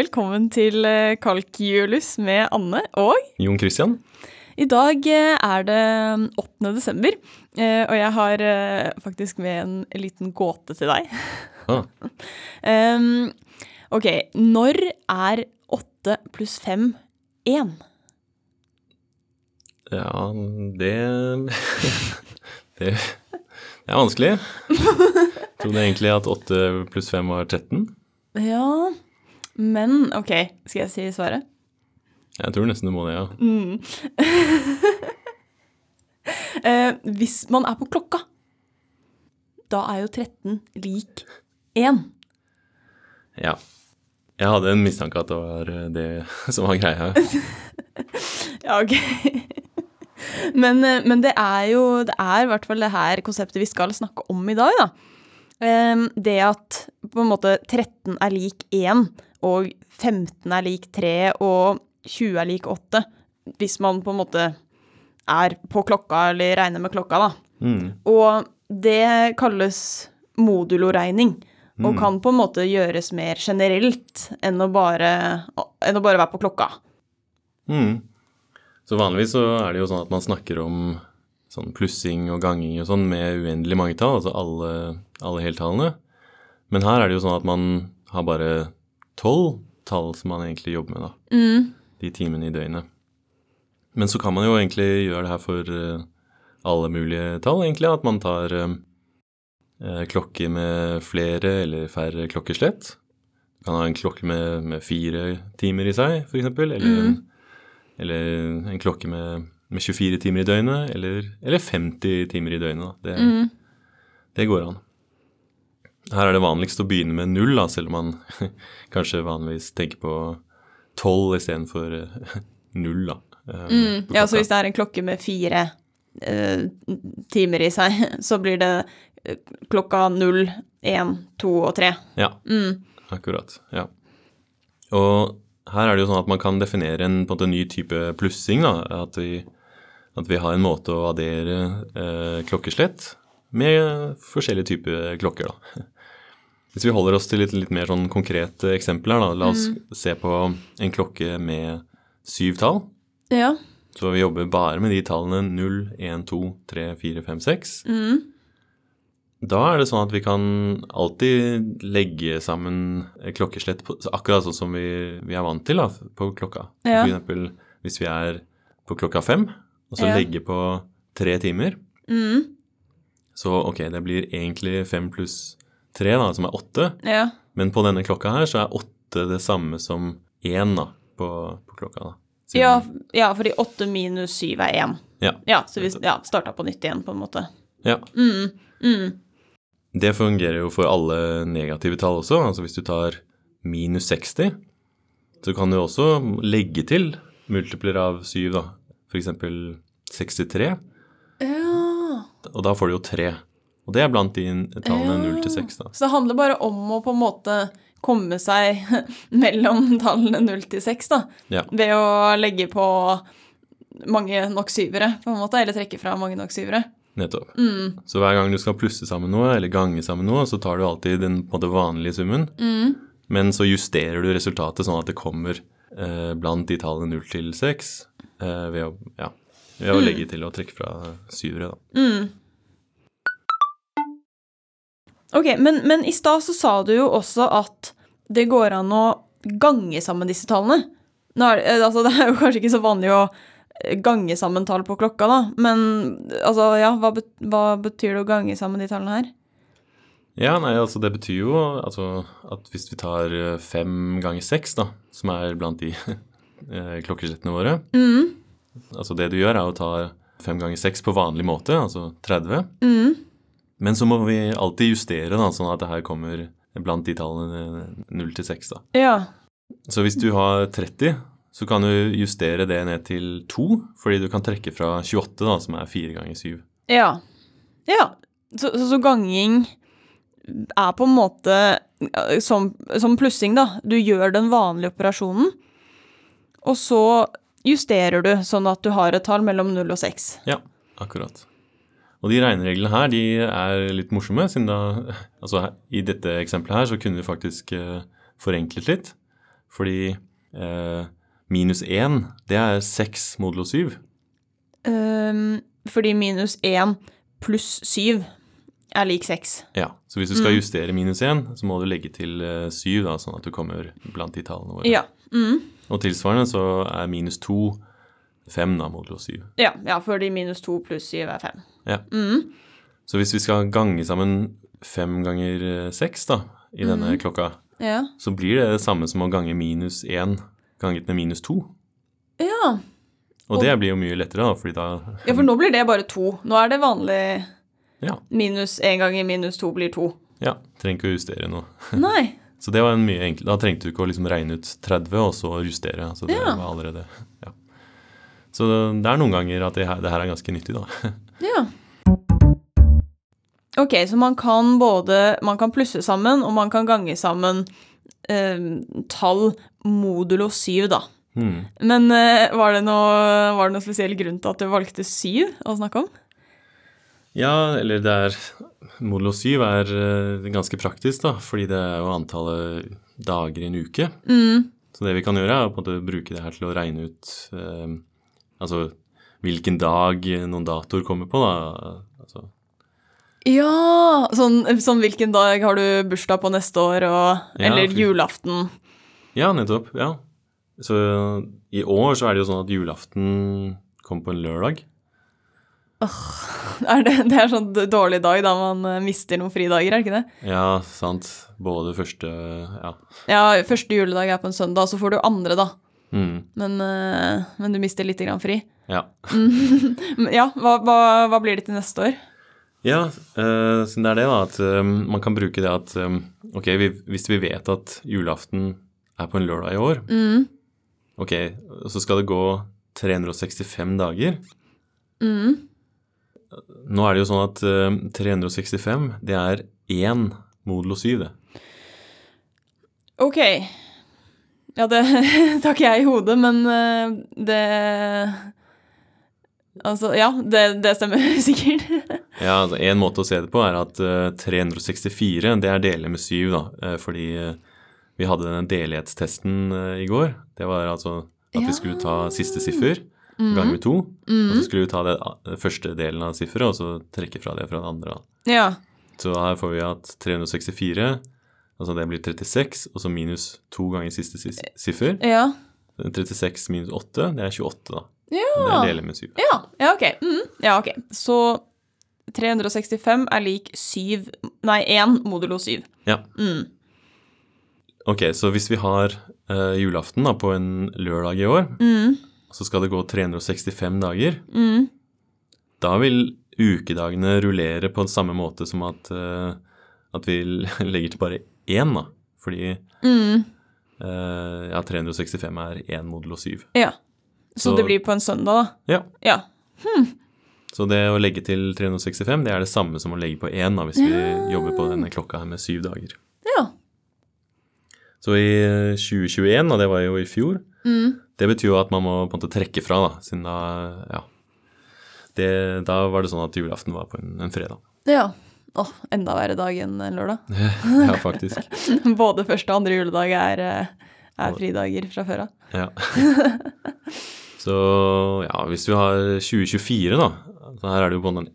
velkommen til eh, Kalkjulus med Anne og Jon Christian? I dag eh, er det 8. desember, eh, og jeg har faktisk med en liten gåte til deg. Ah. Ok, når er 8 pluss 5 1? Ja, det Det, det er vanskelig. Jeg trodde egentlig at 8 pluss 5 var 13. Ja, men ok, skal jeg si svaret? Jeg tror nesten du må det, ja. Eh, hvis man er på klokka, da er jo 13 lik 1. Ja. Jeg hadde en mistanke at det var eh, det som var greia. Ja, ok. men, eh, men det er jo Det er i hvert fall det her konseptet vi skal snakke om i dag, da. Det at på en måte 13 er lik 1, og 15 er lik 3, og 20 er lik 8. Hvis man på en måte er på klokka, eller regner med klokka, da. Mm. Og det kalles moduloregning. Og kan på en måte gjøres mer generelt enn å bare, enn å bare være på klokka. Mm. Så vanligvis så er det jo sånn at man snakker om sånn plussing og ganging og sånn med uendelig mange tall, altså alle, alle heltallene. Men her er det jo sånn at man har bare tolv tall som man egentlig jobber med, da. De timene i døgnet. Men så kan man jo egentlig gjøre det her for eh, alle mulige tall, egentlig. At man tar eh, eh, klokker med flere eller færre klokkeslett. Du kan ha en klokke med, med fire timer i seg, f.eks. Eller, mm. eller en klokke med, med 24 timer i døgnet. Eller, eller 50 timer i døgnet. Det, det går an. Her er det vanligst å begynne med null, da, selv om man kanskje vanligvis tenker på tolv istedenfor uh, null. Da, mm, Ja, så hvis det er en klokke med fire eh, timer i seg, så blir det eh, klokka 0, 1, 2 og tre. Ja, akkurat. Ja. Og her er det jo sånn at man kan definere en, på en måte, ny type plussing. Da, at, vi, at vi har en måte å addere eh, klokkeslett med forskjellige typer klokker. Da. Hvis vi holder oss til litt, litt mer sånn konkrete eksempler, da, la oss se på en klokke med syv tall. Ja. Så vi jobber bare med de tallene 0, 1, 2, 3, 4, 5, 6. Da er det sånn at vi kan alltid legge sammen klokkeslett på, akkurat sånn som vi, vi er vant til da, på klokka. Ja. For eksempel hvis vi er på klokka fem, og så Ja. legge på tre timer. Mm. Så ok, det blir egentlig fem pluss tre, da, som er åtte. Ja. Men på denne klokka her så er åtte det samme som én da, på, på klokka. da. Siden- Ja, ja, fordi 8 minus 7 er 1. Ja. Ja, så vi ja, starta på nytt igjen, på en måte. ja. Mm. Mm. Det fungerer jo for alle negative tall også. Altså hvis du tar minus 60, så kan du også legge til multipler av 7, da. Eksempel 63, Ja. og da får du jo 3. Og det er blant de tallene Ja. 0 til 6, da. Så det handler bare om å på en måte komme seg mellom tallene 0 til 6, da. Ja. Ved å legge på mange nok syvere, på en måte, eller trekke fra mange nok syvere. Nettopp. Så hver gang du skal plusse sammen noe, eller gange sammen noe, så tar du alltid den måte, vanlige summen. Men så justerer du resultatet sånn at det kommer eh, blant de tallene 0 til 6 eh, ved, å, ja, ved å legge til og trekke fra syvere, da. Ok, men, men i stad så sa du jo også at det går an å gange sammen disse tallene. Nå er, det- altså, det er jo kanskje ikke så vanlig å eh, gange sammen tall på klokka, da, men altså, ja, hva, bet, hva betyr det å gange sammen de tallene her? Ja, nei, altså det betyr jo altså, at hvis vi tar eh, fem ganger seks, da, som er blant de eh, klokkeslettene våre Altså det du gjør, er å ta fem ganger seks på vanlig måte, altså 30. Men så må vi alltid justere, da, sånn at det her kommer blant de tallene 0 til 6, da. Ja. Så hvis du har 30, så kan du justere det ned til 2, fordi du kan trekke fra 28, da, som er 4 ganger 7. Ja. Ja. Så, så, så ganging er på en måte eh, som, som plussing, da. Du gjør den vanlige operasjonen, og så justerer du sånn at du har et tall mellom 0 og 6. Ja, akkurat. Og de regnereglene her, de er litt morsomme, siden da Altså i dette eksempelet her så kunne vi faktisk eh, forenklet litt. Fordi eh, minus 1, det er 6 modulo 7. Um, fordi minus 1 pluss 7 er lik 6. Ja, så hvis du skal justere minus 1, så må du legge til 7, da, sånn at du kommer blant de tallene våre. Ja. Mm. Og tilsvarende så er minus to fem, da, modulo 7. Ja, ja, fordi minus 2 pluss 7 er 5. Ja. Mm. Så hvis vi skal gange sammen fem ganger eh, seks, da, i denne klokka, Ja. så blir det det samme som å gange minus én ganget med minus to. ja. Og det blir jo mye lettere, da, fordi da Ja, for nå blir det bare 2. Nå er det vanlig Ja. minus 1 ganger minus 2 blir 2. ja trenger ikke å justere noe. Nei. Så det var en mye enklere Da trengte du ikke å liksom regne ut 30 og så justere. Så det Ja. var allerede Ja. Så det er noen ganger at det her, det her er ganske nyttig, da. Ja. Ok, så man kan både Man kan plusse sammen, og man kan gange sammen eh, tall modulo syv, da. Hmm. Men eh, var, det noe, var det noe spesiell grunn til at du valgte syv å snakke om? Ja, eller det er Modulo 7 er eh, ganske praktisk, da, fordi det er jo antallet dager i en uke. Mm. Så det vi kan gjøre, er måte bruke det her til å regne ut eh, altså hvilken dag noen datoer kommer på, da. Altså, Ja! Sånn, sånn hvilken dag har du bursdag på neste år, og Ja, Eller for- julaften. ja, nettopp. Ja. Så i år så er det jo sånn at julaften kommer på en lørdag. Er det, det er sånn dårlig dag da man eh, mister noen fridager, er det ikke det? Ja, sant. Både første Ja. Ja, første juledag er på en søndag, så får du andre, da. Mm, Men, eh, men du mister litt grann fri. ja. Ja, hva, hva, hva blir det til neste år? Ja, uh, siden det er det, da, at eh, man kan bruke det at um, Ok, vi, hvis vi vet at julaften er på en lørdag i år, Mm. ok, så skal det gå 365 dager. Mm. Nå er det jo sånn at eh, 365, det er én modulo 7, det. Ok. Ja, det tar ikke jeg i hodet, men eh, det Altså, ja, det, det stemmer sikkert. Ja, altså En måte å se det på er at eh, 364 det er dele med 7, da. eh, fordi eh, vi hadde den delighetstesten eh, i går. Det var altså at vi skulle ta siste siffer ganger med to. Og så skulle vi ta det eh, første delen av sifferet og så trekke fra det fra det andre. Ja. Så her får vi at 364, altså det blir 36, og så minus to ganger siste siffer. Ja. 36 minus 8, det er 28, da. Ja. Det er dele med 7. Ja, ja ok. Mm. Ja, ok. Så 365 er lik 7 Nei, 1 modulo 7. Ja. Mm. Ok, så hvis vi har uh, julaften da, på en lørdag i år, Mm. så skal det gå 365 dager, Mm. da vil ukedagene rullere på samme måte som at, uh, at vi legger til bare én, da. Fordi Mm. eh, ja, 365 er én modulo 7. Ja. Så, Så- det blir på en søndag, da? Ja. Ja. Så det å legge til 365, det er det samme som å legge på én, da, hvis vi jobber på denne klokka her med syv dager. Ja. Så i eh, 2021, og det var jo i fjor, Mm. det betyr jo at man må på en måte trekke fra, da, siden da Ja. Det, da var det sånn at julaften var på en, en fredag. Ja. Åh, enda verre dag enn lørdag. Ja, faktisk. Både første og andre juledag er, eh, er fridager fra før av. Ja. Så ja, hvis vi har 2024, da så Her er det jo både en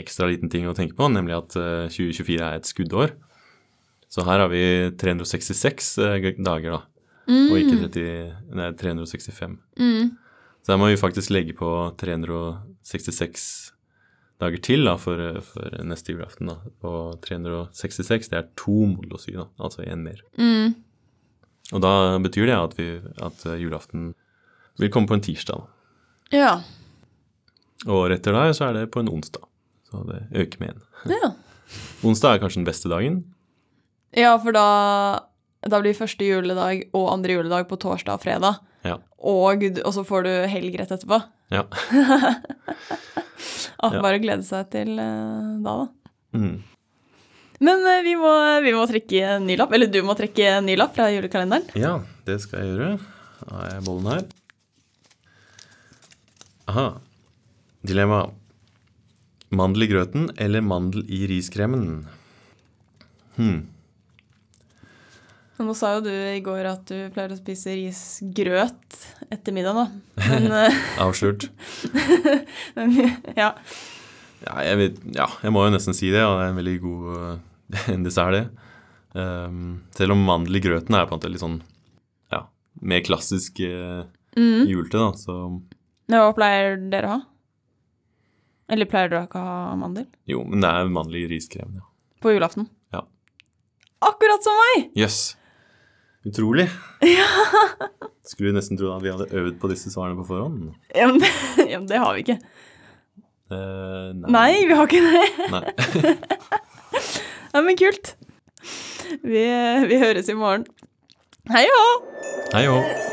ekstra liten ting å tenke på, nemlig at eh, 2024 er et skuddår. Så her har vi 366 eh, dager, da. Og ikke 30, nei, 365. Mm. Så her må vi faktisk legge på 366 dager til da, for, for neste julaften. da. Og 366 det er to modulo 7, da, altså én mer. Mm. Og da betyr det at, vi, at eh, julaften vil komme på en tirsdag. da. Ja. Og rett etter der så er det på en onsdag. Så det øker med én. ja. Onsdag er kanskje den beste dagen. Ja, for da, da blir første juledag og andre juledag på torsdag og fredag. Ja. Og, og så får du helg rett etterpå. Ja. Ah. Bare glede seg til eh, da, da. Mm. Men eh, vi, må, vi må trekke en ny lapp. Eller du må trekke en ny lapp fra julekalenderen. ja, det skal jeg gjøre. Da har jeg bollen her. Aha. Dilemma. Mandel i grøten eller mandel i riskremen? Nå sa jo du i går at du pleier å spise risgrøt etter middag, da. Men, eh, Avslørt. men ja. Ja, jeg vet, ja, jeg må jo nesten si det. og det er en veldig god eh, dessert, det. Um, selv om mandel i grøten er på en måte litt sånn ja, mer klassisk uh, Mm. julete, da, så Hva pleier dere å ha? Eller pleier dere ikke å ha mandel? jo, men det er mandel i riskremen, ja. På julaften? Ja. Akkurat som meg! Jøss. Utrolig. Skulle nesten tro at vi hadde øvd på disse svarene på forhånd. Ja, men det, ja, men det har vi ikke. Uh, Nei, vi har ikke det. Nei. nei, men kult. Vi, vi høres i morgen. Hei hå! Hei òg.